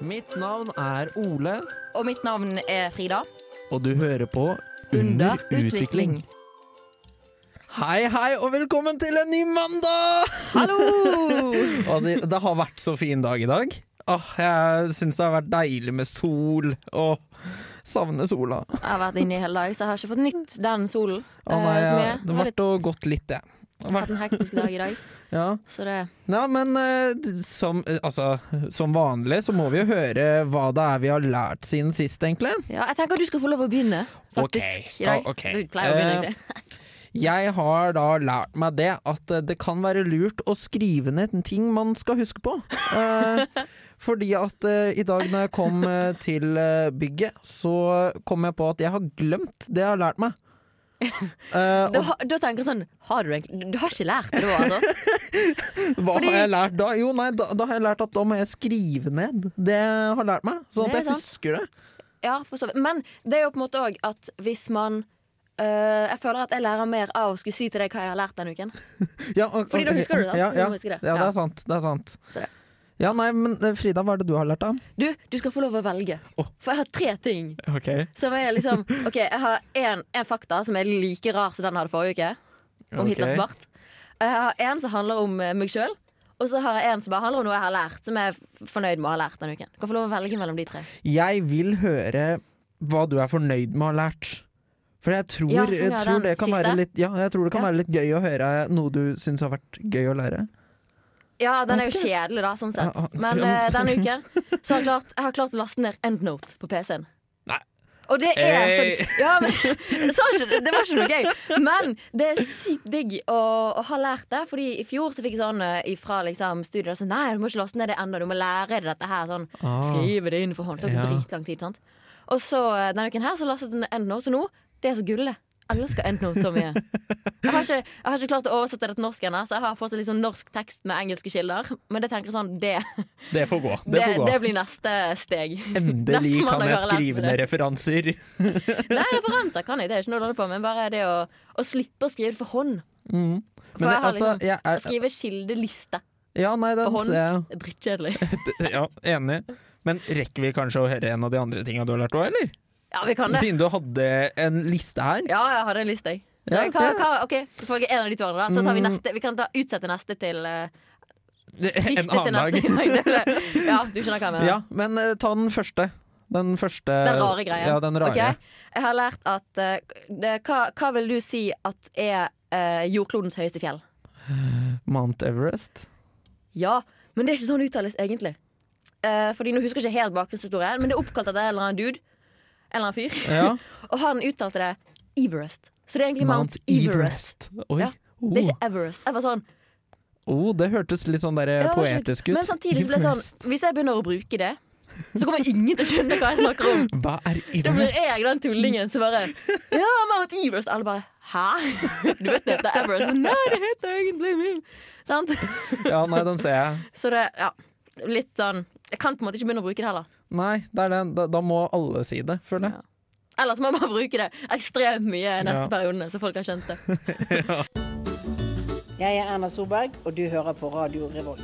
Mitt navn er Ole, Og mitt navn er Frida. og du hører på Under utvikling. Hei, hei, og velkommen til en ny mandag! Hallo! Og det, det har vært så fin dag i dag. Åh, jeg syns det har vært deilig med sol, og savner sola. Jeg har vært inne i hele dag, så jeg har ikke fått nytt den solen. Å nei, jeg- det har vært og gått litt, det. Det har Jeg har hatt en hektisk dag i dag. Ja. Så det ja, men eh, som, eh, altså, som vanlig så må vi jo høre hva det er vi har lært siden sist, egentlig. Ja, jeg tenker du skal få lov å begynne, faktisk. Okay. dag. ja, ok. Du pleier å begynne, Eh, egentlig. Jeg har da lært meg det at eh, det kan være lurt å skrive ned en ting man skal huske på. Eh, fordi at eh, i dag når jeg kom eh, til eh, bygget, så kom jeg på at jeg har glemt det jeg har lært meg. Eh, Da, da tenker jeg sånn Har du Du har ikke lært det da, altså? hva fordi- har jeg lært da? Jo, nei, da, da har jeg lært at da må jeg skrive ned det jeg har lært meg, sånn at jeg sant. husker det. Ja. Men det er jo på en måte òg at hvis man øh, Jeg føler at jeg lærer mer av å skulle si til deg hva jeg har lært denne uken. Ja, okay, Fordi da husker du det? Ja, ja, ja, det er sant. Det er sant. Så det. Ja, nei, men eh, Frida, hva er det du har lært da? Du, du skal få lov å velge. Oh. For jeg har tre ting. Ok. Som er liksom OK, jeg har én fakta som er like rar som den jeg hadde forrige uke. Om okay. Hitlers bart. Jeg har en som handler om eh, meg sjøl. Og så har jeg en som bare handler om noe jeg har lært, som jeg er fornøyd med å ha lært denne uken. Du kan få lov å velge mellom de tre. Jeg vil høre hva du er fornøyd med å ha lært. For jeg tror, Ja, sånn, ja, jeg tror det kan være litt Ja, jeg tror det kan være litt gøy å høre noe du syns har vært gøy å lære. Ja, den er jo kjedelig, da, sånn sett. Men eh, denne uken så har jeg klart, jeg har klart å laste ned EndNote på PC-en. Nei. Og det er Hey. sånn Ja, men sa ikke, det- Det var ikke noe gøy. Men det er sykt digg å, å ha lært det. Fordi i fjor så fikk jeg sånn eh, fra liksom, studiet sånn Nei, du må ikke laste ned det ennå. Du må lære deg dette her. Sånn, Ah. skrive det inn for hånd. Det tok Ja. dritlang tid. sant? Og så eh, denne uken her så lastet den EndNote. Så nå, det er så gulle. Jeg elsker EndNote så mye. Jeg har, ikke, jeg har ikke klart å oversette det til norsk ennå, så jeg har fått liksom norsk tekst med engelske kilder. Men det tenker jeg sånn, det, Det får gå. Det det, får gå. det blir neste steg. Endelig neste kan jeg jeg skrive ned referanser. Nei, referanser kan jeg, det er ikke noe å holde på men Bare det å, å slippe å skrive det for hånd. Mm. For jeg altså, liksom, jeg er skrive kildeliste Ja, nei, den for hånd. er drittkjedelig. Ja, enig. Men rekker vi kanskje å høre en av de andre tinga du har lært òg, eller? Ja, vi kan det. Siden du hadde en liste her. Ja, jeg hadde en liste, jeg. Så Ja, hva, ja. hva, OK, vi får en av de to andre. da. Så tar vi Mm. neste. Vi kan ta, utsette neste til uh, En Siste til annen dag. Ja, du skjønner hva jeg mener. Ja, men uh, ta den første. Den første Den rare greia. Ja, den rare. Ok? Jeg har lært at uh, det, hva, hva vil du si at er uh, jordklodens høyeste fjell? Mount Everest. Ja, men det er ikke sånn det uttales egentlig. Uh, fordi Nå husker jeg ikke helt bakgrunnshistorien, men det er oppkalt etter en eller annen dude. En eller annen fyr. Ja. Og han uttalte det Everest. Så det er egentlig Mount, Everest. Oi. Ja, Det er ikke Everest. Jeg var sånn, oh, det hørtes litt sånn der ikke- poetisk ut. Men samtidig så ble det sånn Hvis jeg begynner å bruke det, så kommer ingen til å skjønne hva jeg snakker om. Hva er Everest? Da blir jeg den tullingen som bare Ja, Mount Everest. Alle bare Hæ? Du vet det heter Everest. Men nei, det heter egentlig min. Sant? Ja, nei, den ser jeg. Så det, ja. Litt sånn Jeg kan på en måte ikke begynne å bruke det heller. Nei, det er den. Da, da må alle si det, føler jeg. Ja. Ellers må man bare bruke det ekstremt mye neste Ja. periode, så folk har skjønt det. Jeg er Erna Solberg, og du hører på Radio Revolt.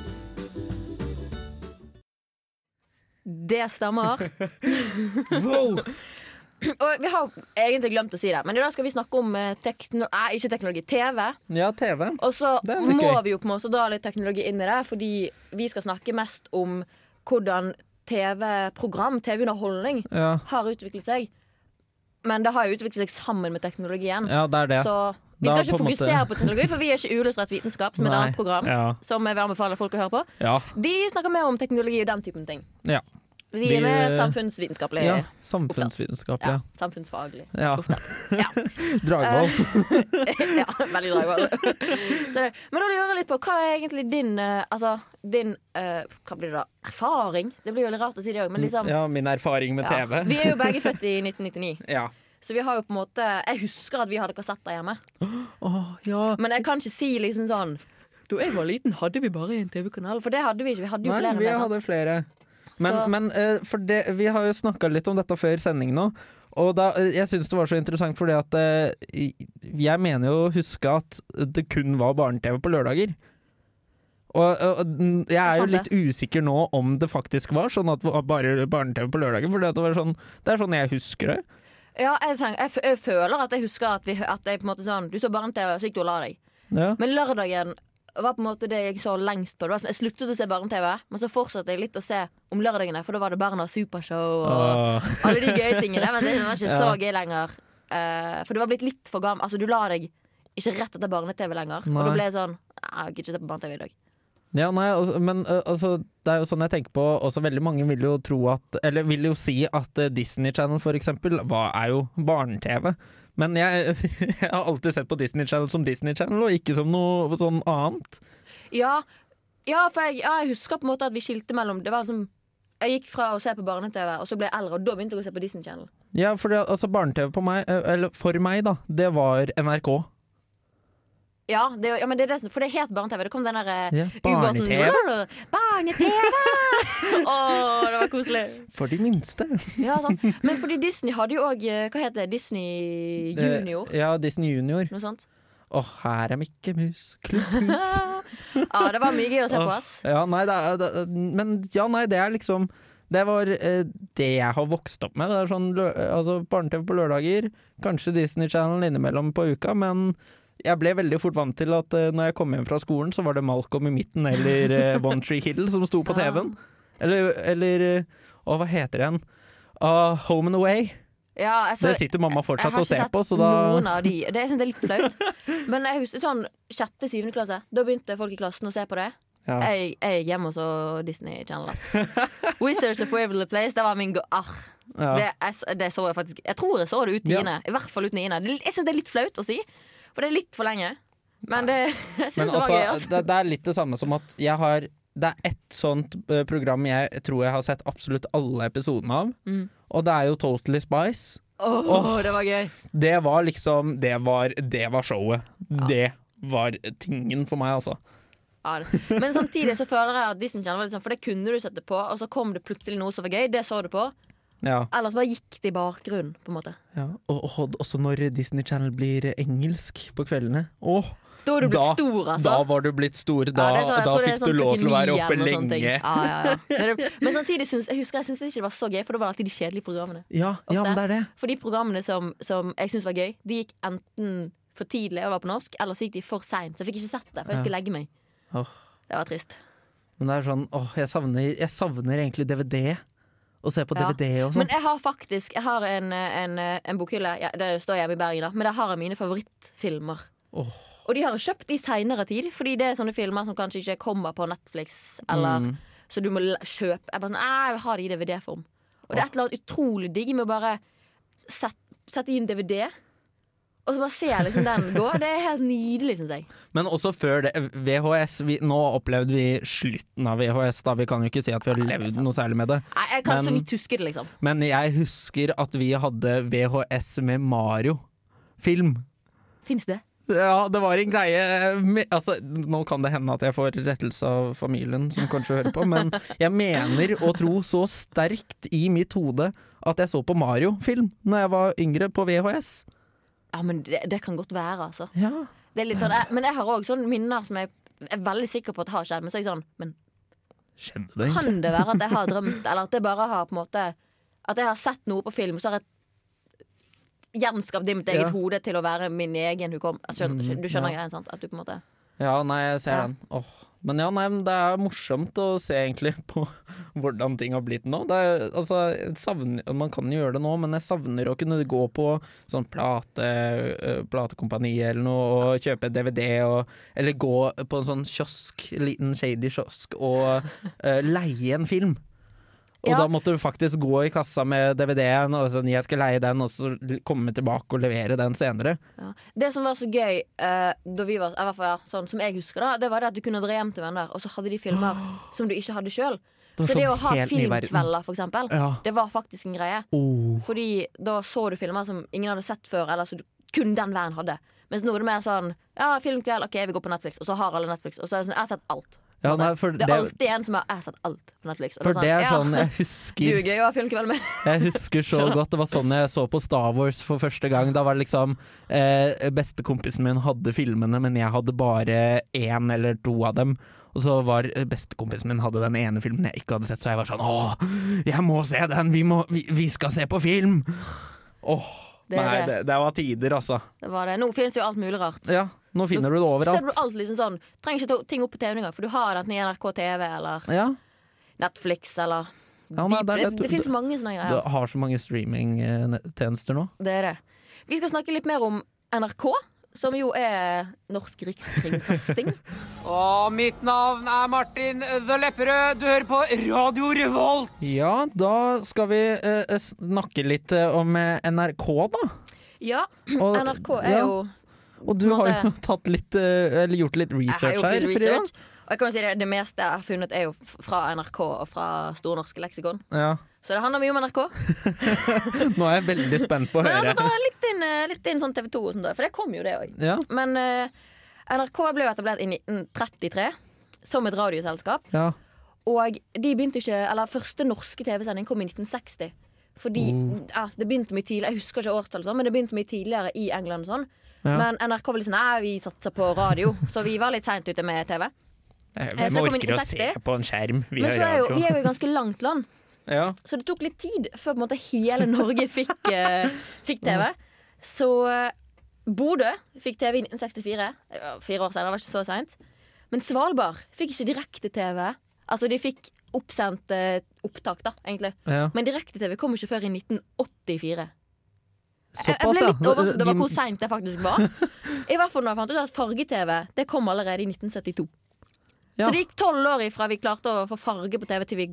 Det stemmer. Wow! Og vi har egentlig glemt å si det, men i dag skal vi snakke om eh, tekno... Nei, ikke teknologi. TV. Ja, TV. Og så Det må gøy. vi jo på en måte dra litt teknologi inn i det, fordi vi skal snakke mest om hvordan TV-program, TV-underholdning, Ja, har utviklet seg. Men det har jo utviklet seg sammen med teknologien. ja det er det. Så vi Da skal ikke på fokusere måte- på teknologi, for vi er ikke Uillustrert vitenskap, som er et annet program. Ja. Som jeg vil anbefale folk å høre på. ja. De snakker mer om teknologi og den typen ting. ja. Vi er mer samfunnsvitenskapelig. ja. Ja. Samfunnsvitenskapelig. samfunnsfaglig. Ja. Ja. Dragvoll. ja, veldig dragvoll. Men da vil jeg høre litt på hva er egentlig din eh, Altså, din eh, Hva blir det da? Erfaring? Det blir jo litt rart å si det òg, men liksom Ja, min erfaring med ja. TV. Vi er jo begge født i 1999, Ja. så vi har jo på en måte Jeg husker at vi hadde kassetter hjemme, Oh, ja. men jeg kan ikke si liksom sånn Da jeg var liten, hadde vi bare en TV-kanal. For det hadde vi ikke. Vi hadde jo Nei, flere. enn vi det, hadde flere. Men, men eh, for det, vi har jo snakka litt om dette før sending nå. Og da, eh, jeg syns det var så interessant fordi at eh, Jeg mener jo å huske at det kun var barne-TV på lørdager. Og, og jeg er jo litt usikker nå om det faktisk var sånn at bare barne-TV på lørdager. For det, sånn, det er sånn jeg husker det. Ja, jeg, jeg, jeg føler at jeg husker at, vi, at jeg på en måte sånn Du så barne-TV, så gikk du og la deg. Ja. Men lørdagen var på en måte det jeg så lengst på. Det var sånn, jeg sluttet å se barne-TV, men så fortsatte jeg litt å se om lørdagene, for da var det Barnas Supershow og oh. alle de gøye tingene. Men det var ikke Ja. så gøy lenger. Uh, for du var blitt litt for gammel. Altså, du la deg ikke rett etter barne-TV lenger. Og du da ble jeg sånn Jeg gidder ikke se på barne-TV i dag. Ja, nei, altså, men altså, det er jo sånn jeg tenker på også Veldig mange vil jo tro at Eller vil jo si at uh, Disney Channel for eksempel hva er jo barne-TV. Men jeg, jeg har alltid sett på Disney Channel som Disney Channel, og ikke som noe sånn annet. Ja, ja for jeg, ja, jeg husker på en måte at vi skilte mellom Det var liksom Jeg gikk fra å se på barne-TV, og så ble jeg eldre, og da begynte jeg å se på Disney Channel. Ja, for det, altså barne-TV på meg, uh, eller for meg, da, det var NRK. Ja, det, ja men det er det som For det het barne-TV. Det kom den derre Ja, ubåten Barne-TV Barne-TV! Å, det var koselig. for de minste. Ja, sant. Men fordi Disney hadde jo òg Hva heter det? Disney Junior? Eh, Ja, Disney Junior. Noe sånt? Å, her er Mikke Mus, klubbhus. Ja, det var mye gøy å se på, ass. Ja, nei, det er, det, men ja, nei, det er liksom Det var eh, det jeg har vokst opp med. Det er sånn lø- altså, Barne-TV på lørdager, kanskje Disney Channel innimellom på uka, men jeg ble veldig fort vant til at uh, når jeg kom hjem fra skolen, så var det Malcolm i midten eller uh, One Tree Hill som sto på TV-en. Eller, eller eh, Å, hva heter den? igjen? Ah, Home and Away. Ja, altså, det sitter mamma fortsatt og ser på, så da noen av de. Det jeg synes det er litt flaut. Men jeg husker sånn sjette-syvende klasse. Da begynte folk i klassen å se på det. ja. Jeg, jeg gikk hjemme så Disney Channel. Wizards of Waverly Place, det var min go... Arr. ja. det, jeg, det så jeg faktisk Jeg tror jeg så det ut Ja. I hvert fall ut niende. Jeg syns det er litt flaut å si, for det er litt for lenge. Men det, jeg syns Men det var altså, gøy. Altså. det, det er litt det samme som at jeg har Det er ett sånt eh, program jeg tror jeg har sett absolutt alle episodene av, Mm. og det er jo Totally Spice. Åh, oh, det var gøy. Det var liksom Det var, det var showet. Det var tingen for meg, altså. Ja. Men samtidig så føler jeg at Disney Channel var liksom, For det kunne du sette på, og så kom det plutselig noe som var gøy. Det så du på. Ja. Ellers bare gikk det i bakgrunnen, på en måte. ja. Og, og også når Disney Channel blir engelsk på kveldene. Åh, Da var du blitt Da- stor, altså. da var du blitt stor. Da, Ja, sånn- da fikk sånn du lov til å være oppe eller lenge. Ja, ja, ja. Men, samtidig syns jeg husker jeg det ikke det var så gøy, for det var alltid de kjedelige programmene. Ja, ja, men det er det. For de programmene som, som jeg syntes var gøy, de gikk enten for tidlig og var på norsk, eller så gikk de for seint. Så jeg fikk ikke sett det, for jeg skulle legge meg. Oh. Det var trist. Men det er sånn Åh, jeg savner, jeg savner egentlig DVD. Å se på Ja. DVD og sånn. Men jeg har faktisk Jeg har en, en, en bokhylle. Ja, det står hjemme i Bergen, da. Men der har jeg mine favorittfilmer. Oh. Og de har jeg kjøpt i seinere tid, fordi det er sånne filmer som kanskje ikke kommer på Netflix. Eller Mm. Så du må kjøpe Jeg bare sånn, jeg vil ha det i DVD-form. Og det er et eller annet utrolig digg med å bare sette, sette i en DVD, og så bare se liksom den gå. Det er helt nydelig, syns jeg. Men også før det, VHS vi, Nå opplevde vi slutten av VHS, da. Vi kan jo ikke si at vi har levd noe særlig med det. Nei, jeg kan så vidt huske det, liksom. Men jeg husker at vi hadde VHS med Mario-film. Fins det? Ja, det var en greie altså, Nå kan det hende at jeg får rettelse av familien som kanskje hører på, men jeg mener å tro så sterkt i mitt hode at jeg så på Mario-film Når jeg var yngre, på VHS. Ja, men det, det kan godt være, altså. Ja. Sånn, jeg, men jeg har òg sånne minner som jeg er veldig sikker på at har skjedd. Men så er jeg sånn Men det kan det være at jeg har drømt, eller at jeg bare har på en måte At jeg har sett noe på film, så har jeg gjenskapt det i mitt eget Ja. hode til å være min egen hukom. Skjønner, Mm, du skjønner ja. greien, sant? At du på en måte Ja, nei, jeg ser den. Åh. Men ja, nei, det er morsomt å se egentlig på hvordan ting har blitt nå. Er, altså, savner, man kan jo gjøre det nå, men jeg savner å kunne gå på sånn plate, platekompani eller noe og kjøpe DVD, og, eller gå på en sånn kiosk, liten shady kiosk, og uh, leie en film. Og Ja. da måtte du faktisk gå i kassa med DVD-en og sånn, jeg skal leie den, og så komme tilbake og levere den senere. ja. Det som var så gøy uh, da vi var, i hvert fall, sånn som jeg husker da, det var det at du kunne dra hjem til venner, og så hadde de filmer som du ikke hadde sjøl. Så det sånn å ha filmkvelder, for eksempel, Ja. det var faktisk en greie. Oh. Fordi da så du filmer som ingen hadde sett før, eller som kun den verden hadde. Mens nå er det mer sånn Ja, filmkveld, OK, vi går på Netflix. Og så har alle Netflix. Og så er det sånn, jeg har sett alt. Ja, nei, for det er det- alltid en som har sett alt på Netflix. For det er sånn jeg husker er gøy å filmkveld med. Jeg husker så godt Det var sånn jeg så på Star Wars for første gang. Da var det liksom eh, Bestekompisen min hadde filmene, men jeg hadde bare én eller to av dem. Og så var bestekompisen min hadde den ene filmen jeg ikke hadde sett, så jeg var sånn Åh, jeg må se den! Vi, må, vi, vi skal se på film! Åh, Det nei, det. det, var tider, altså. Det var det. Nå finnes jo alt mulig rart. Ja, nå finner du det Så ser du alt liksom sånn Trenger ikke ta ting opp på TV engang, for du har enten i NRK TV eller Ja, Netflix eller Ja, nei, det det, det. det, finnes mange sånne greier. du har så mange streamingtjenester nå. Det er det. Vi skal snakke litt mer om NRK, som jo er Norsk Rikskringkasting. Og mitt navn er Martin The Lepperød. Du hører på Radio Revolt. Ja, da skal vi eh, snakke litt eh, om eh, NRK, da. Ja, Og- NRK er ja. jo Og du har jo tatt litt eh, Eller gjort litt Jeg har research gjort her, litt research. Og jeg kan jo si det, det meste jeg har funnet, er jo fra NRK og fra Store norske leksikon. Ja. Så det handler mye om NRK. Nå er jeg veldig spent på å Men høre. altså, litt inn, eh, litt inn sånn TV 2 sånt, for det kom jo det òg. Ja, Men uh, NRK ble jo etablert i 1933 som et radioselskap. ja. Og de begynte ikke Eller første norske TV-sending kom i 1960. Fordi ja, det begynte mye tidligere Jeg husker ikke årstall, sånn, men det begynte mye tidligere i England. og sånn Ja. Men NRK var litt sånn Nei, vi satser på radio. Så vi var litt seint ute med TV. Eh, så det kom i orker å se på en skjerm Men via så er jo, vi er jo i ganske langt land, Ja. så det tok litt tid før måte hele Norge fikk, uh, fikk TV. Så uh, Bodø fikk TV i 1964. Fire år siden, det var ikke så seint. Men Svalbard fikk ikke direkte-TV. Altså, de fikk oppsendt uh, opptak, da, egentlig. ja. Men direkte-TV kom ikke før i 1984. Jeg, jeg ble litt overrasket over hvor seint det faktisk var. I hvert fall når jeg fant ut at farge-TV Det kom allerede i 1972. Ja. Så det gikk tolv år ifra vi klarte å få farge på TV til vi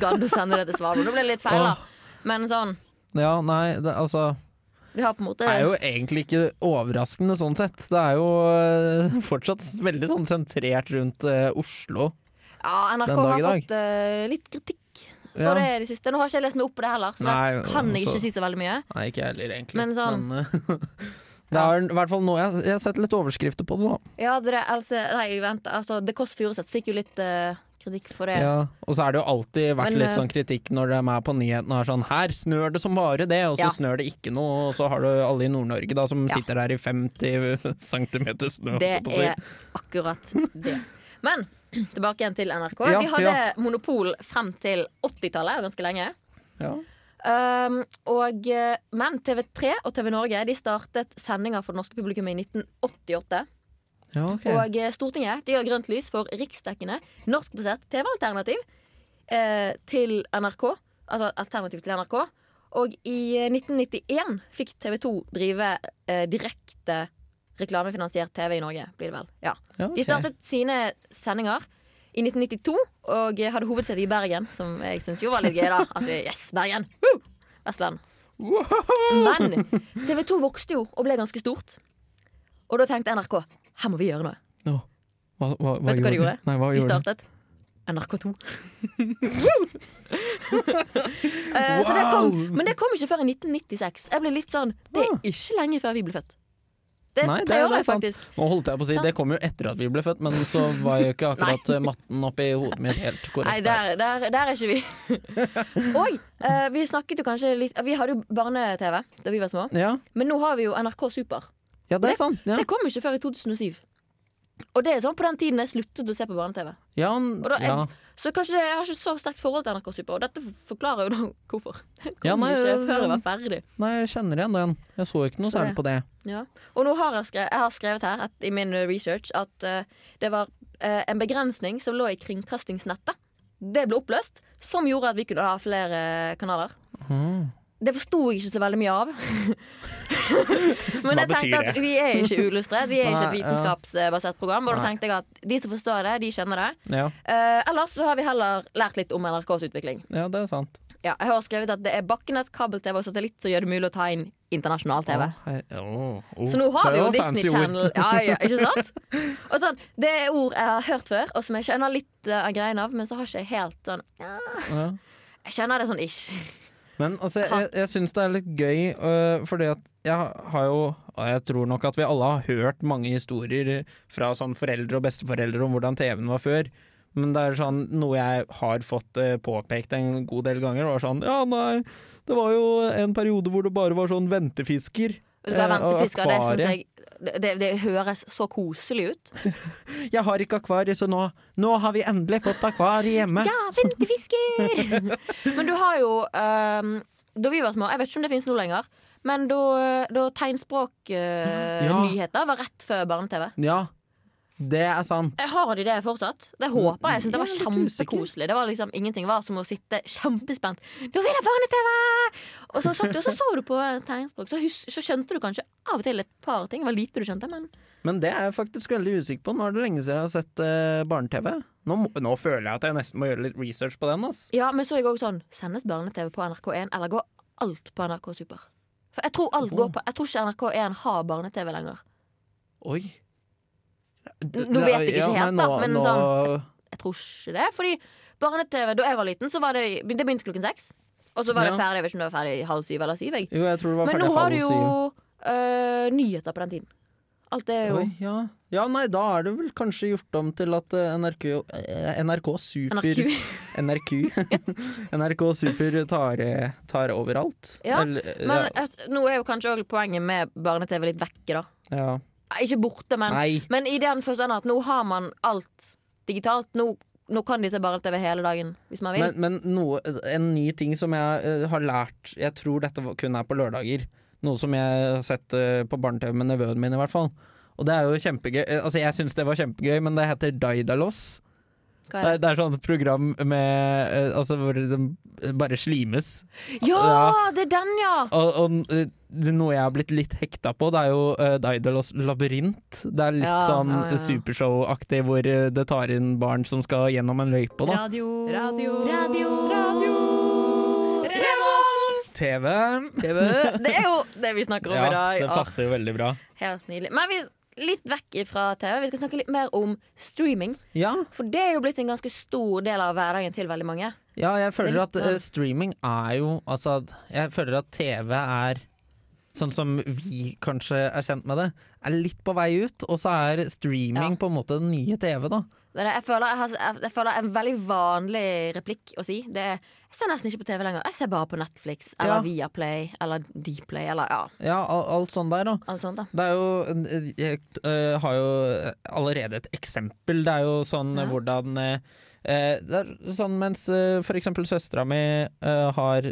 gadd å sende det til Svalbard. Nå ble det litt feil, da. Men sånn Ja, nei, det, altså Vi har på en måte Det er jo egentlig ikke overraskende sånn sett. Det er jo eh, fortsatt veldig sånn sentrert rundt uh, Oslo. Ja, NRK den dag i har fått uh, litt kritikk for Ja. det i det siste. Nå har ikke jeg lest meg opp på det heller, så Nei, da kan jeg altså- ikke si så veldig mye. Nei, ikke jeg heller, egentlig. Men sånn- eh, det er i hvert fall noe jeg, jeg har sett litt overskrifter på det nå. Ja, det, altså, nei, vent, altså The Kåss Furuseth fikk jo litt eh, kritikk for det. Ja, og så er det jo alltid vært Men, litt eh, sånn kritikk når de er på nyhetene og er sånn Her snør det som bare det, og så Ja. snør det ikke noe, og så har du alle i Nord-Norge da som Ja. sitter der i 50 cm snø. Det er akkurat det. Men tilbake igjen til NRK. Ja, De hadde ja. monopol frem til 80-tallet, ganske lenge. Ja. Um, og, eh, men TV3 og TV Norge De startet sendinger for det norske publikum i 1988. Ja, okay. Og eh, Stortinget de har grønt lys for riksdekkende norskbasert TV-alternativ eh, til NRK. Altså alternativ til NRK. Og i eh, 1991 fikk TV 2 drive eh, direkte reklamefinansiert TV i Norge, blir det vel. Ja. Ja, De startet sine sendinger i 1992 og hadde hovedsete i Bergen, som jeg syns jo var litt gøy. da At vi, Yes, Bergen! Woo! Vestland. Men TV 2 vokste jo og ble ganske stort. Og da tenkte NRK her må vi gjøre noe. No. Hva, hva, hva Vet du hva de gjorde? Nei, hva De startet NRK2. Eh, så det kom, men det kom ikke før i 1996. Jeg ble litt sånn Det er ikke lenge før vi ble født. Det Nei, det det er sant. faktisk. Nå holdt jeg på å si, Sant. Det kom jo etter at vi ble født, men så var jo ikke akkurat eh, matten oppi hodet mitt helt Nei, korrekt. der. der, der, der er ikke vi. Og uh, vi snakket jo kanskje litt Vi hadde jo barne-TV da vi var små. Ja, Men nå har vi jo NRK Super. Ja, det er sant. Ja. Det kom ikke før i 2007. Og det er sånn på den tiden jeg sluttet å se på barne-TV. Ja, ja. Så kanskje jeg har ikke så sterkt forhold til NRK Super. Og dette forklarer jo da hvorfor. Ja, nei, ikke før jeg var ferdig. Nei, jeg kjenner igjen den. Jeg så ikke noe særlig på det. Ja. Og nå har jeg, skrevet, jeg har skrevet her at, i min research at uh, det var uh, en begrensning som lå i kringkastingsnettet. Det ble oppløst, som gjorde at vi kunne ha flere kanaler. Mhm. Det forsto jeg ikke så veldig mye av. Men Hva jeg tenkte at vi er ikke uillustrert, vi er ikke et vitenskapsbasert program. Og da tenkte jeg at de som forstår det, de skjønner det. Ja. Uh, ellers så har vi heller lært litt om NRKs utvikling. ja, det er sant. Ja, jeg har skrevet at det er bakkenett, kabel-TV og satellitt som gjør det mulig å ta inn internasjonal TV. Oh, oh, å. Så nå har vi jo Disney. Channel. Ja, ja, ikke sant? Og sånn, det er ord jeg har hørt før, og som jeg skjønner litt eh, av greien av, men så har ikke jeg helt sånn. Jeg skjønner det sånn ish. Men altså, jeg, jeg syns det er litt gøy, uh, fordi at jeg har jo Og jeg tror nok at vi alle har hørt mange historier fra sånn foreldre og besteforeldre om hvordan TV-en var før. Men det er sånn noe jeg har fått øh, påpekt en god del ganger. Var sånn Ja, nei, det var jo en periode hvor det bare var sånn ventefisker. Du Eh, og ventefisker, det syns jeg det, det, høres så koselig ut. Jeg har ikke akvarie, så nå, nå har vi endelig fått akvarie hjemme. Ja, ventefisker! men du har jo um, Da vi var små, jeg vet ikke om det finnes nå lenger, men da, da tegnspråknyheter var rett før barne-TV. Ja, det er sant. Jeg Har de det fortsatt? Det håper jeg. jeg det var kjempekoselig. Det var liksom Ingenting var som å sitte kjempespent. Nå vil jeg barne-TV! Og så satt du og så, så du på tegnspråk. Så, så skjønte du kanskje av og til et par ting. Det var lite du skjønte, men Men det er jeg faktisk veldig usikker på. Nå er det lenge siden jeg har sett uh, barne-TV. Nå, nå føler jeg at jeg nesten må gjøre litt research på den. ass. Ja, men så er jeg også sånn Sendes barne-TV på NRK1, eller går alt på NRK Super? For jeg tror alt går på Jeg tror ikke NRK1 har barne-TV lenger. Oi. Nå vet jeg ikke helt, da, men sånn- Jeg tror ikke det. Fordi barne-TV da jeg var liten, så var det Det begynte klokken seks. Og så var det ferdig. Jeg vet ikke om det var ferdig halv syv eller syv. Jeg. Jo, jeg tror det var Men ferdig nå har du jo øh, nyheter på den tiden. Alt er jo Oi, ja. ja, nei, da er det vel kanskje gjort om til at eh, NRK, eh, NRK Super NRK. NRK, NRK Super tar, tar overalt. Ja, Eller, Men ja. nå er jo kanskje òg poenget med barne-TV litt vekke, da. ja. Ikke borte, men, Nei. men i den forstand at nå har man alt digitalt. Nå, nå kan de se barne-TV hele dagen hvis man vil. Men, men noe, en ny ting som jeg uh, har lært Jeg tror dette kun er på lørdager. Noe som jeg har sett uh, på barne-TV med nevøen min, i hvert fall. Og det er jo kjempegøy. Eh, Altså, jeg syns det var kjempegøy, men det heter Daidalos. Det er det? det er sånn program med eh, Altså hvor de bare slimes. Ja, det er den, ja! Og, og eh, det, noe jeg har blitt litt hekta på, det er jo uh, Daidalos labyrint. Det er litt Ja, sånn ja, ja. Supershow-aktig, hvor eh, det tar inn barn som skal gjennom en løype, da. Radio. Radio, radio, Revolt! TV. Det er jo det vi snakker om i Ja, dag. det passer jo veldig bra. helt nydelig. Men vi litt vekk fra TV. Vi skal snakke litt mer om streaming. Ja, For det er jo blitt en ganske stor del av hverdagen til veldig mange. ja jeg føler er at sånn- streaming er jo Altså, jeg føler at TV er Sånn som vi kanskje er kjent med det, er litt på vei ut. Og så er streaming Ja. på en måte den nye TV, da. Jeg, føler, jeg, har, jeg, føler en veldig vanlig replikk å si. Det er Jeg ser nesten ikke på TV lenger. Jeg ser bare på Netflix eller Ja. Viaplay eller Dplay eller ja, Ja, al- alt sånn der, da. alt sånt. da Det er jo Jeg uh, har jo allerede et eksempel. Det er jo sånn Ja. hvordan eh, Det er sånn mens uh, for eksempel søstera mi har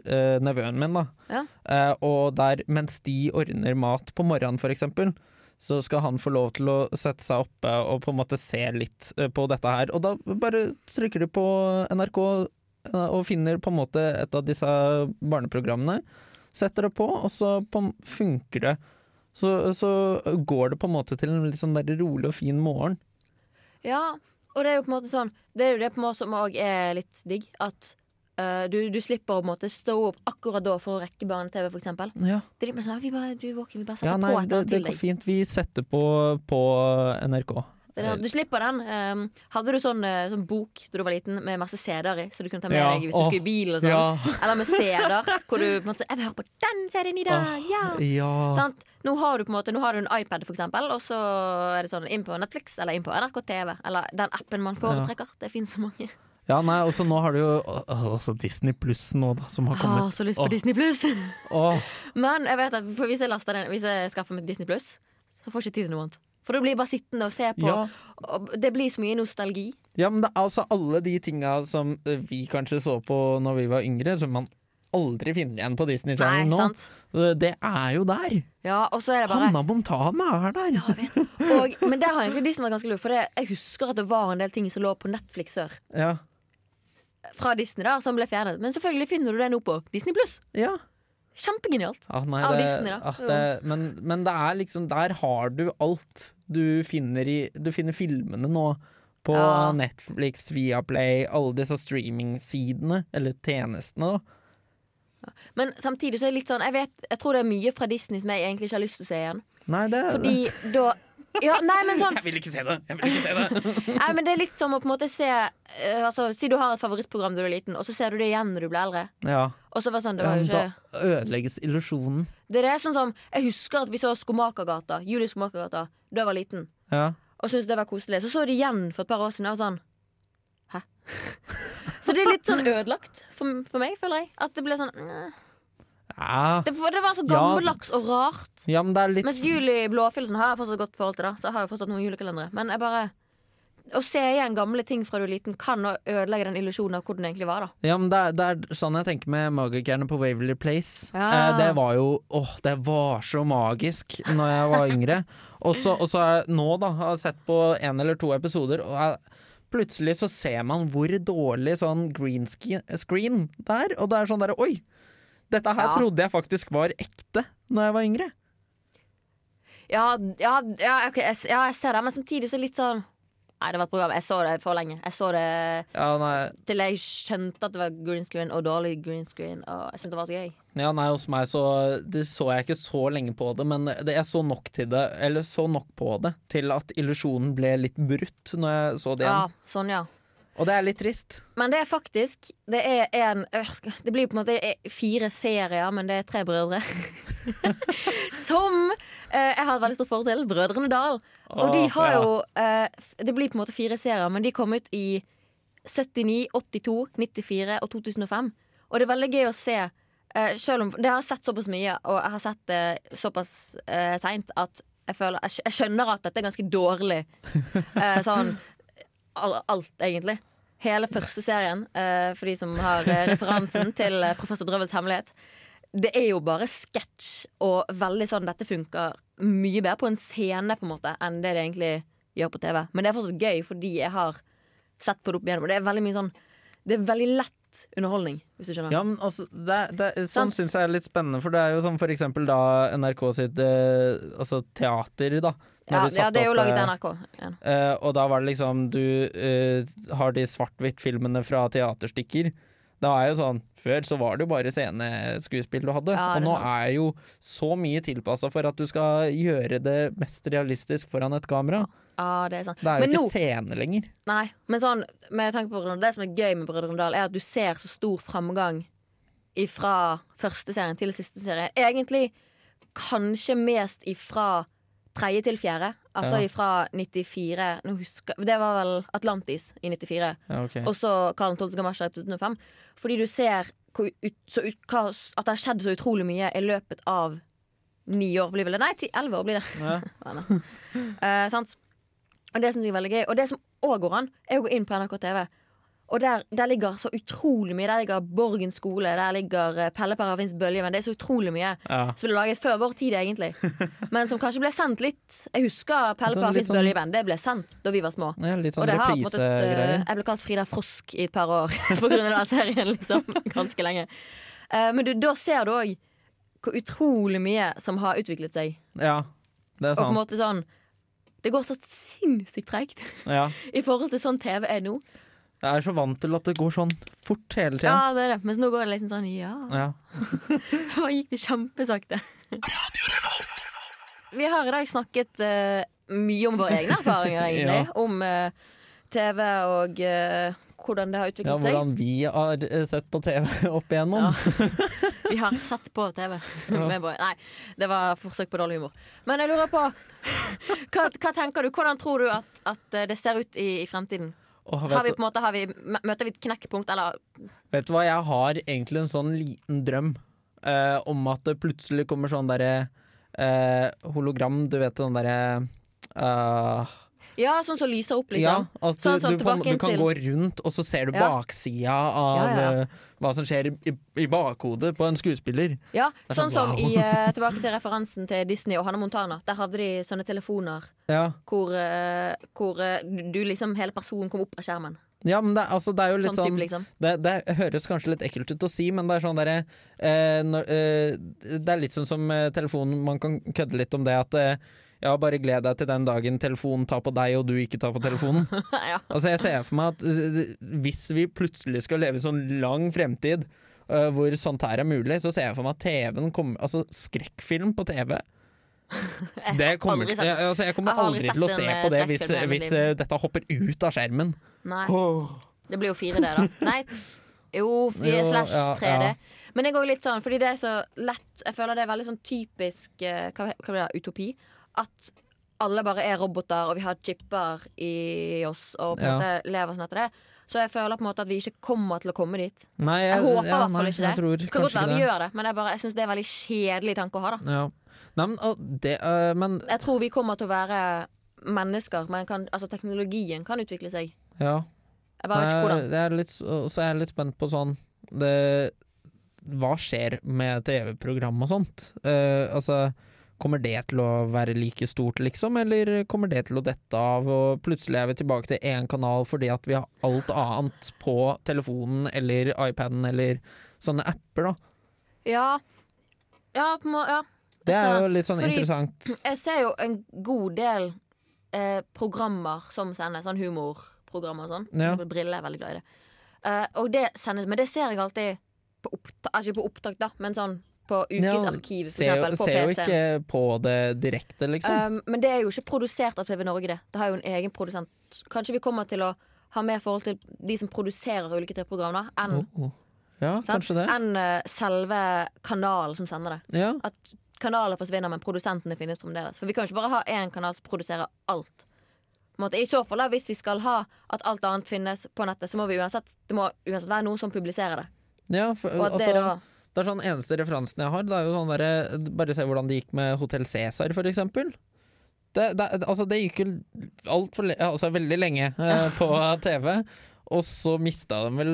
nevøen min, da. Ja. Eh, og der, mens de ordner mat på morgenen, for eksempel, så skal han få lov til å sette seg oppe og på en måte se litt øh, på dette her. Og da bare trykker du på NRK øh, og finner på en måte et av disse barneprogrammene. Setter det på, og så funker det. Så, så går det på en måte til en litt sånn der rolig og fin morgen. Ja, og det er jo på en måte sånn Det er jo det på en måte som òg er litt digg. At eh, du, du slipper å måtte stå opp akkurat da for å rekke barne-TV, eksempel. Ja, Det er litt sånn, vi bare, du våken, vi bare setter ja nei, på et det, det går fint. Vi setter på på NRK. Det du slipper den. Um, hadde du sånn, eh, sånn bok da du var liten med masse CD-er i, så du kunne ta med Ja, deg hvis du skulle i bilen og sånn? Ja. Eller med CD-er, hvor du på en måte Jeg vil høre på den CD-en i dag! Ja! ja. Sant? Nå har du på en måte Nå har du en iPad, for eksempel, og så er det sånn inn på Netflix eller inn på NRK TV. Eller den appen man foretrekker. Det finnes så mange. Ja, nei, og så nå har du jo også Disney Pluss nå, da, som har Har kommet. så lyst på Åh. Disney Pluss. Men jeg vet at hvis jeg den Hvis jeg skaffer meg Disney Pluss, så får jeg ikke tid til noe annet. For da blir jeg bare sittende og se på. ja. Og det blir så mye nostalgi. ja, men det er altså alle de tinga som eh, vi kanskje så på når vi var yngre, som man aldri finner igjen på Disney Channel nå. sant? Eh, Det er jo der! Ja, og så er det bare Hanna Montana er der! og, Men der har egentlig Disney vært ganske lurt. For jeg husker at det var en del ting som lå på Netflix før. Ja. Fra Disney da, som ble fjernet. Men selvfølgelig finner du det nå på Disney Pluss. ja. Kjempegenialt. Ah, nei, Av det, Disney, da. ah, det, men, men det er liksom Der har du alt. Du finner, i, du finner filmene nå på Ja. Netflix, Viaplay, alle disse streamingsidene, eller tjenestene, da. Men samtidig så er det litt sånn Jeg vet, jeg tror det er mye fra Disney som jeg egentlig ikke har lyst til å se igjen. Nei, det Fordi da ja, nei, men sånn Jeg vil ikke se det! Jeg vil ikke se det! Nei, men Det er litt som å på en måte se eh, altså, Si du har et favorittprogram da du er liten, og så ser du det igjen når du blir eldre. Ja, Og så var det sånn, det var jo ikke da ødelegges illusjonen. Det er det sånn som Jeg husker at vi så Skomakergata, Julie Skomakergata, da jeg var liten, Ja. og syntes det var koselig. Så så jeg det igjen for et par år siden, og jeg var sånn Hæ? så det er litt sånn ødelagt for, for meg, føler jeg. At det ble sånn eh. Ja, Det, for det var så Ja. og rart. ja men det litt Mens Juli Blåfjellsen har jeg fortsatt godt forhold til, da. Så jeg har jo fortsatt noen julekalendere. Men jeg bare Å se igjen gamle ting fra du er liten kan ødelegge den illusjonen av hvor den egentlig var, da. Ja, men det er, det er sånn jeg tenker med magikerne på Waverly Place. Ja. Eh, det var jo Åh, det var så magisk når jeg var yngre. Og så jeg nå, da, har jeg sett på en eller to episoder, og jeg, plutselig så ser man hvor dårlig sånn green screen det er. Og det er sånn derre Oi! Dette her Ja. trodde jeg faktisk var ekte når jeg var yngre. Ja, ja, ja, ok, jeg, ja, jeg ser det, men samtidig så er det litt sånn Nei, det var et program. Jeg så det for lenge. Jeg så det til jeg skjønte at det var green screen og dårlig green screen. Og jeg syntes det var så gøy. ja, nei hos meg så Det så jeg ikke så lenge på det, men det, jeg så nok til det Eller så nok på det til at illusjonen ble litt brutt når jeg så det igjen. Ja, sånn, ja. Og det er litt trist. Men det er faktisk Det er en øh, Det blir på en måte fire serier, men det er tre brødre. Som eh, jeg har et veldig stort forhold til. Brødrene Dal. Og de har ja. jo eh, Det blir på en måte fire serier, men de kom ut i 79, 82, 94 og 2005. Og det er veldig gøy å se. eh, selv om Det har jeg sett såpass mye, og jeg har sett det såpass eh, seint at jeg føler jeg, skjønner at dette er ganske dårlig. Eh, sånn alt, egentlig. Hele første serien, eh, for de som har eh, referansen til eh, Professor Drøvels hemmelighet. Det er jo bare sketsj og veldig sånn dette funker mye bedre på en scene på en måte enn det det egentlig gjør på TV. Men det er fortsatt gøy fordi jeg har sett på det opp igjennom. Og det er veldig mye sånn Det er veldig lett underholdning, hvis du skjønner. Ja, men altså, det, det, sånn syns jeg er litt spennende, for det er jo som for eksempel da NRK sitt eh, altså teater, da. Ja, de ja, det er jo laget eh, NRK. Ja. eh, og da var det liksom Du uh, har de svart-hvitt-filmene fra teaterstykker. Da er jo sånn Før så var det jo bare sceneskuespill du hadde. Ja, og nå sant. er jo så mye tilpassa for at du skal gjøre det mest realistisk foran et kamera. ja, det er sant. Det er jo Men ikke nå scene lenger. Nei, men sånn med tanke på Brødrene, Det som er gøy med Brødrene Dal, er at du ser så stor framgang fra første serien til siste serie. Egentlig kanskje mest ifra tredje til fjerde. Altså Ja. fra 94 Nå husker Det var vel Atlantis i 94. Ja, okay. Og så Karl 12. Gamasja i 2005. Fordi du ser hvor så hva, at det har skjedd så utrolig mye i løpet av ni år. Blir vel det? Nei, ti, elleve år blir det. Ja. Ja. Eh, sant? Og det syns jeg er veldig gøy. Og det som òg går an, er å gå inn på NRK TV. Og der, der ligger så utrolig mye. Der ligger Borgen skole, der ligger eh, Pelle Parafins Bøljevenn. Det er så utrolig mye Ja. som ble laget før vår tid, egentlig. Men som kanskje ble sendt litt Jeg husker Pelle litt Parafins sånn- Bøljevenn. Det ble sendt da vi var små. Ja, litt sånn et, eh, reprisegreier. Jeg ble kalt Frida Frosk i et par år på grunn av den serien, liksom. Ganske lenge. Eh, men du, da ser du òg hvor utrolig mye som har utviklet seg. Ja, det er Og på en sant. måte sånn Det går så sinnssykt treigt Ja. i forhold til sånn TV er nå. Jeg er så vant til at det går sånn fort hele tida. Ja, det er det. Mens nå går det liksom sånn Ja. Ja. Da gikk det kjempesakte. Vi har i dag snakket uh, mye om våre egne erfaringer, egentlig. Ja. Om uh, TV og uh, hvordan det har utviklet seg. Ja, hvordan vi har sett på TV opp igjennom. Vi har sett på TV. Nei, det var forsøk på dårlig humor. Men jeg lurer på Hva, hva tenker du? Hvordan tror du at, at det ser ut i, i fremtiden? Og Har vi på en måte, har vi, møter vi et knekkpunkt, eller? Vet du hva, jeg har egentlig en sånn liten drøm uh, om at det plutselig kommer sånn derre uh, hologram, du vet sånn derre eh, Ja, sånn som lyser opp, Ja, liksom. at du, Sånn som du, kan, du kan gå rundt, og så ser du Ja. baksida av Ja, ja, ja. eh, hva som skjer i, i, bakhodet på en skuespiller. Ja, sånn sånn, som wow. i uh, Tilbake til referansen til Disney og Hannah Montana. Der hadde de sånne telefoner Ja, hvor, uh, hvor du liksom hele personen kom opp av skjermen. ja men det, altså, det er jo litt Sånn sånn type, liksom. det, det høres kanskje litt ekkelt ut å si, men det er sånn derre eh, eh, Det er litt sånn som telefonen, man kan kødde litt om det at eh, ja, bare gled deg til den dagen telefonen tar på deg, og du ikke tar på telefonen. ja. Altså Jeg ser for meg at eh, hvis vi plutselig skal leve i sånn lang fremtid uh, hvor sånt her er mulig, så ser jeg for meg at TV-en kommer Altså skrekkfilm på TV det kommer, jeg, altså, jeg kommer aldri til å se på det eh, hvis, hvis eh, dette hopper ut av skjermen. Nei. Det blir jo 4D, da. Nei, jo, 4 Jo, slash 3D. ja. Men jeg går litt sånn, fordi det er så lett Jeg føler det er veldig sånn typisk uh, Hva, hva blir det, utopi. At alle bare er roboter, og vi har chipper i oss, og på en Ja. måte lever sånn etter det. Så jeg føler på en måte at vi ikke kommer til å komme dit. Nei, Jeg håper i ja, hvert fall ikke det. Det kan godt være vi gjør det, men jeg, bare- jeg syns det er en veldig kjedelig tanke å ha. da Ja. Nei, men, det, uh, men Jeg tror vi kommer til å være mennesker, men kan, altså, teknologien kan utvikle seg. ja. Jeg bare vet ikke hvordan. Det er litt, så er jeg litt spent på sånn det, Hva skjer med TV-program og sånt? Uh, altså Kommer det til å være like stort, liksom, eller kommer det til å dette av, og plutselig er vi tilbake til én kanal fordi at vi har alt annet på telefonen eller iPaden eller sånne apper, da. Ja. Ja, på må, ja. Det er jo litt sånn fordi- interessant. Jeg ser jo en god del eh, programmer som sendes, sånn humorprogrammer og sånn. Ja. Brille er veldig glad i det. Eh, og det sendes, men det ser jeg alltid på opptak, ikke på opptak, da, men sånn på Ja, ukesarkiv, eksempel, på ser jo ikke på det direkte, liksom. Um, men det er jo ikke produsert av TV Norge, det. Det har jo en egen produsent. Kanskje vi kommer til å ha mer forhold til de som produserer ulike TV-program, enn Oh, oh. Ja, det. enn eh, selve kanalen som sender det. Ja, At kanaler forsvinner, men produsentene finnes fremdeles. For vi kan jo ikke bare ha én kanal som produserer alt. I så fall, hvis vi skal ha at alt annet finnes på nettet, så må vi uansett Det må uansett være noen som publiserer det. ja for, Og at det altså, da Det er sånn eneste referansen jeg har. Det er jo sånn der, Bare se hvordan det gikk med Hotell Cæsar, for eksempel. Det, det, altså det gikk jo altfor altså veldig lenge eh, på TV. Og så mista de vel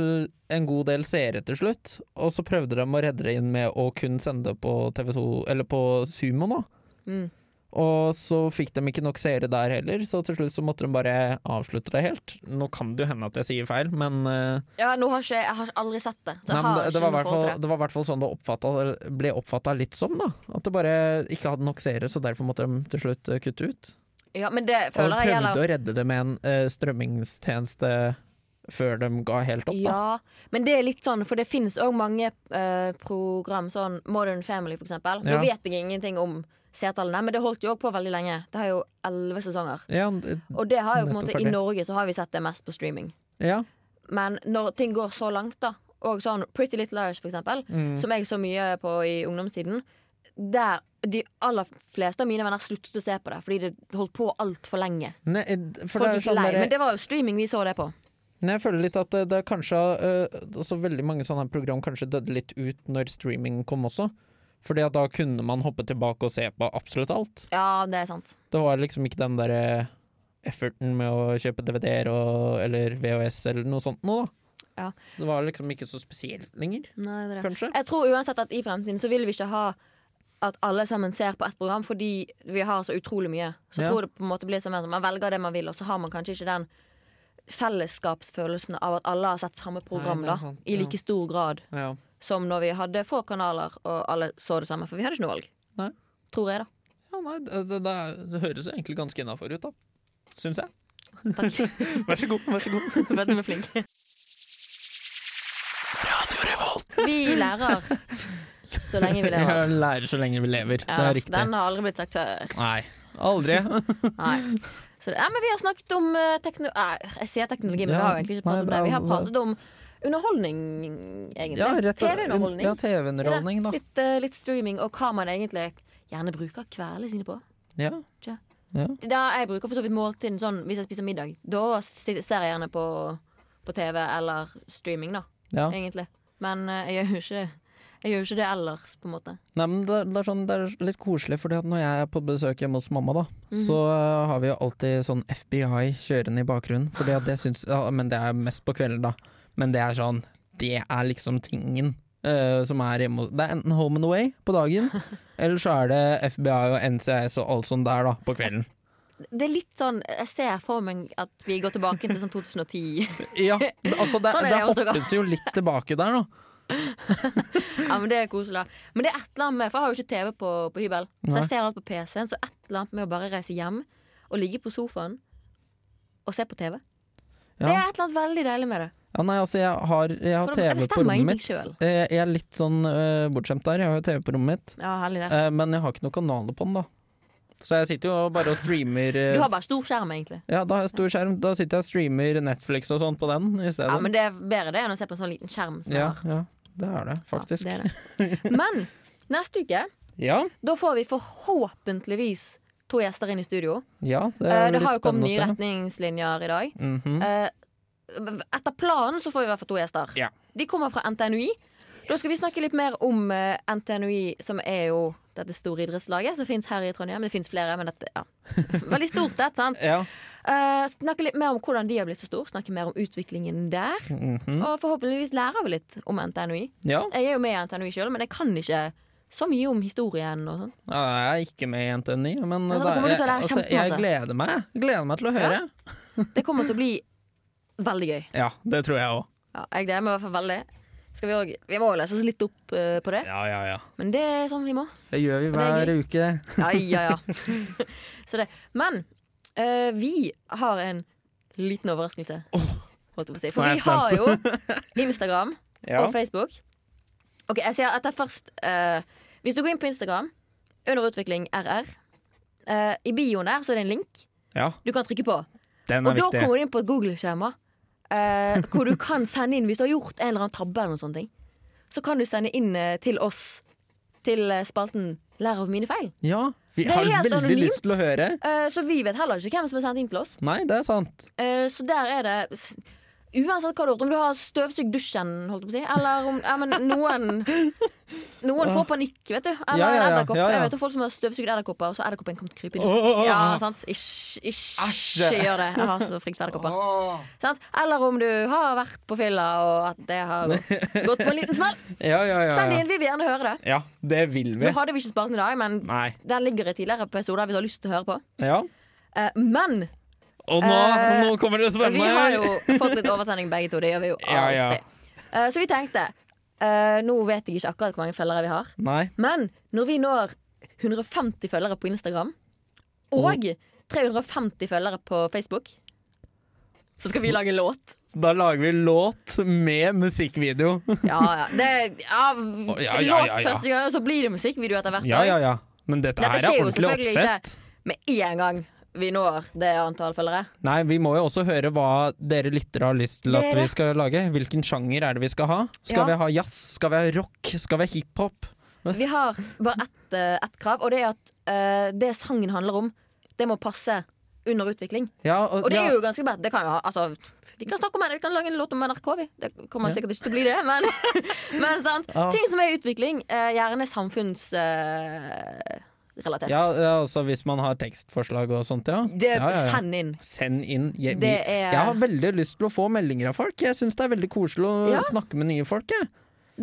en god del seere til slutt. Og så prøvde de å redde det inn med å kun sende det på TV2 Eller på Sumo, da. mm. Og så fikk de ikke nok seere der heller, så til slutt så måtte de bare avslutte det helt. Nå kan det jo hende at jeg sier feil, men uh, Ja, nå har ikke jeg har aldri sett det. Det, Nei, det, det, ikke var i hvert fall, det. det var i hvert fall sånn det oppfattet, ble oppfatta litt som. da At det bare ikke hadde nok seere, så derfor måtte de til slutt eh, kutte ut. Ja, men det Og de føler jeg prøvde gjelder å redde det med en uh, strømmingstjeneste før de ga helt opp. da Ja, men det er litt sånn, for det finnes òg mange uh, program, sånn Modern Family for eksempel. Nå Ja. vet jeg ingenting om seertallene, men det holdt jo òg på veldig lenge. Det har jo elleve sesonger. Ja, det- Og det har jo på en måte I. Norge så har vi sett det mest på streaming. ja. Men når ting går så langt, da, og sånn Pretty Little Liars for eksempel, Mm. som jeg så mye på i ungdomstiden, der de aller fleste av mine venner sluttet å se på det fordi det holdt på altfor lenge. Nei, for Folk det gikk sånn lei. Men det var jo streaming vi så det på. Nei, Jeg føler litt at det, det er kanskje uh, Veldig mange sånne program kanskje døde litt ut når streaming kom også. Fordi at da kunne man hoppe tilbake og se på absolutt alt. Ja, det er sant. Det var liksom ikke den derre efforten med å kjøpe DVD-er eller VHS eller noe sånt noe, da. Ja. Så det var liksom ikke så spesielt lenger, Nei, det er det. kanskje. Jeg tror uansett at i fremtiden så vil vi ikke ha at alle sammen ser på ett program, fordi vi har så utrolig mye. Så Ja. tror det på en måte blir sånn at man velger det man vil, og så har man kanskje ikke den fellesskapsfølelsen av at alle har sett samme program Nei, er da, sant, i like stor grad Ja. Som når vi hadde få kanaler og alle så det samme. For vi hadde ikke noe valg. Nei. Tror jeg, da. ja nei, det, det, det, det høres jo egentlig ganske innafor ut, da. Syns jeg. Takk Vær så god. vær så god. at du er flink. Vi lærer så lenge vi lever. Jeg lærer så lenge vi lever. Ja, det er riktig. den har aldri blitt sagt før. Nei. Aldri. Nei. Så det, ja, men vi har snakket om teknologi. Nei, jeg sier teknologi, men vi har jo egentlig ikke pratet om det. Vi har pratet om underholdning, egentlig. Ja, TV-underholdning. Ja, TV-underholdning, da. Litt, uh, litt streaming, og hva man egentlig gjerne bruker kveldene sine på. Ja. Ja. Da jeg bruker for så vidt måltiden sånn hvis jeg spiser middag. Da ser jeg gjerne på, på TV eller streaming, da, ja. egentlig. Men uh, jeg gjør jo ikke jeg gjør jo ikke det ellers, på en måte. Nei, men det, det, er sånn, det er litt koselig, Fordi når jeg er på besøk hjemme hos mamma, da, Mhm. så uh, har vi jo alltid sånn FBI kjørende i bakgrunnen. Fordi at det syns ja, Men det er mest på kvelden, da. Men det er sånn Det er liksom tingen uh, som er hjemme Det er enten Home and Away på dagen, eller så er det FBI og NCIS og alt sånt der, da, på kvelden. Det er litt sånn Jeg ser for meg at vi går tilbake til sånn 2010. Ja, altså det, Sånn det det hoppes jo litt tilbake der, da. Ja, men Det er koselig. Men det er et eller annet med For jeg har jo ikke TV på, på hybel, så jeg ser alt på PC-en. Så et eller annet med å bare reise hjem og ligge på sofaen og se på TV. Det er et eller annet veldig deilig med det. Ja, nei, altså jeg har, jeg har TV på rommet mitt. Jeg, jeg er litt sånn uh, bortskjemt der. Jeg har jo TV på rommet mitt. Ja. Eh, men jeg har ikke noen kanaler på den, da. Så jeg sitter jo bare og streamer eh, Du har bare stor skjerm, egentlig. Ja, da har jeg stor skjerm. Da sitter jeg og streamer Netflix og sånn på den i stedet. Ja, Men det er bedre det enn å se på en sånn liten skjerm. Som ja, jeg har. ja, det er det, faktisk. Ja, det er det. Men neste uke Ja, Da får vi forhåpentligvis to gjester inn i studio. ja, det Eh, er det litt har jo kommet nye retningslinjer i dag. Mhm. Eh, etter planen så får vi i hvert fall to gjester. Ja. De kommer fra NTNUI. Da skal vi snakke litt mer om eh, NTNUI, som er jo dette store idrettslaget som fins her i Trondheim. Det fins flere, men dette ja. Veldig stort, det. sant? Ja. Eh, snakke litt mer om hvordan de har blitt så store. Snakke mer om utviklingen der. Mhm. Og forhåpentligvis lærer vi litt om NTNUI. ja. Jeg er jo med i NTNUI sjøl, men jeg kan ikke så mye om historien og sånn. Ja, Jeg er ikke med i NTNI, men Ja, da jeg, altså, jeg gleder meg. Gleder meg til å høre. Det kommer til å bli veldig gøy. Ja, det tror jeg òg. Ja, jeg gleder meg i hvert fall veldig. Skal vi, også, vi må jo lese oss litt opp uh, på det, Ja, ja, ja. men det er sånn vi må. Det gjør vi er hver uke. Ja, ja, ja. Så det. Men uh, vi har en liten overraskelse. Holdt jeg på å si. For vi har jo Instagram Ja. og Facebook. Ok, jeg sier at er først uh, Hvis du går inn på Instagram, under utvikling RR, eh, i bioen der så er det en link ja, du kan trykke på. Den Og er da kommer du inn på et Google-skjema eh, hvor du kan sende inn hvis du har gjort en eller annen tabbe. eller noen sånne ting Så kan du sende inn eh, til oss, til eh, spalten 'Lær av mine feil'. Ja, vi Det er har helt veldig anonymt. lyst til å høre. Eh, så vi vet heller ikke hvem som er sendt inn til oss. Nei, det er sant. Eh, så der er det s- Uansett hva du har gjort, om du har støvsugd dusjen, holdt jeg på å si, eller om ja, men noen Noen får panikk, vet du. Eller Ja, ja, ja. en edderkopp. Jeg vet om folk som har støvsugd edderkopper, og så edderkoppen kommet krypende. Åh. Ja, sant? Ikke, gjør det. Jeg har så frykt for edderkopper. Sant? Eller om du har vært på fylla, og at det har gått, på en liten smell. Ja, ja, ja. Send det inn, vi vil gjerne høre det. Ja, det vil vi. Nå hadde vi ikke spart den i dag, men Nei. den ligger i tidligere episoder hvis du har lyst til å høre på. Ja. Eh, men Og nå, uh, nå kommer det vi spennende har jo fått litt oversending begge to. Det gjør vi jo Ja, ja. alltid. Eh, så vi tenkte uh, Nå vet jeg ikke akkurat hvor mange følgere vi har, Nei. men når vi når 150 følgere på Instagram og 350 følgere på Facebook, så skal vi lage låt. Så da lager vi låt med musikkvideo. Ja, ja. Det, ja, ja, ja, ja, Låt ja. første gang, så blir det musikkvideo etter hvert. Ja, ja, ja. Men dette, Dette her skjer er jo ordentlig selvfølgelig ikke. Med en gang vi når det antall følgere. Nei, vi må jo også høre hva dere lyttere har lyst til at Dere? vi skal lage. Hvilken sjanger er det vi skal ha? Skal Ja. vi ha jazz? Skal vi ha rock? Skal vi ha hiphop? Vi har bare ett eh, ett krav, og det er at uh, det sangen handler om, det må passe under utvikling. Ja, og, Og det ja. er jo ganske bredt. Det kan jo ha altså, vi kan snakke om det, vi kan lage en låt om NRK, vi. Det kommer sikkert ikke til å bli det, men, men sant. Ting som er i utvikling, samfunns gjerne samfunnsrelatert. Ja, ja, altså hvis man har tekstforslag og sånt, ja. Det, ja, ja. Send inn. Send inn. Jeg, vi, er jeg har veldig lyst til å få meldinger av folk. Jeg syns det er veldig koselig å snakke med nye folk. Jeg.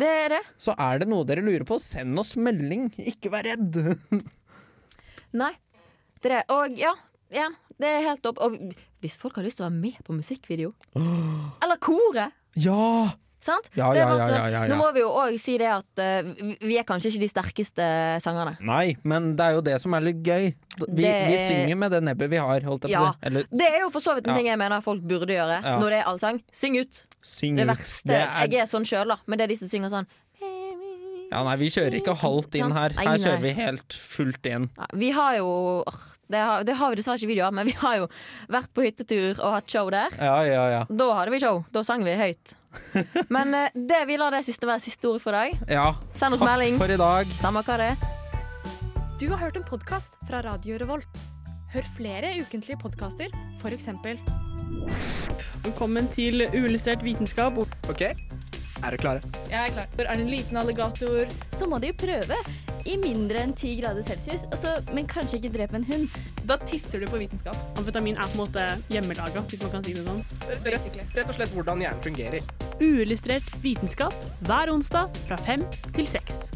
Det er det. Så er det noe dere lurer på, send oss melding. Ikke vær redd. Nei. Det er det. Og ja, igjen, det er helt opp. Og hvis folk har lyst til å være med på musikkvideo, eller koret Ja! Sant? Ja, ja, ja, ja, ja, Nå må vi jo òg si det at eh, vi- er kanskje ikke de sterkeste sangerne. Nei, men det er jo det som er litt gøy. Vi, er- synger med det nebbet vi har, holdt jeg på Ja. å si. Eller Det er jo for så vidt en ting jeg mener folk burde gjøre når det er allsang. Syng ut. Det verste Det er- Jeg er sånn sjøl, da, men det er de som synger sånn Ja, nei, vi kjører ikke halvt inn her. Her kjører vi helt fullt inn. Vi har jo det har, det har vi dessverre ikke video av, men vi har jo vært på hyttetur og hatt show der. Ja, ja, ja. Da hadde vi show. Da sang vi høyt. Men eh, det vi lar det siste være siste ord for i dag. ja. Send oss Takk melding. for i dag. Samme hva det er. Du har hørt en podkast fra Radio Revolt. Hør flere ukentlige podkaster, f.eks. Velkommen til uillustrert vitenskap. Ok, er dere klare? Jeg er klar. Er det en liten alligator? så må de jo prøve i mindre enn 10 grader celsius, altså, men kanskje ikke drepe en hund. Da tisser du på vitenskap. Amfetamin er på en måte hjemmelaga, hvis man kan si det sånn. Rett, Rett og slett hvordan hjernen fungerer. Uillustrert vitenskap hver onsdag fra fem til seks.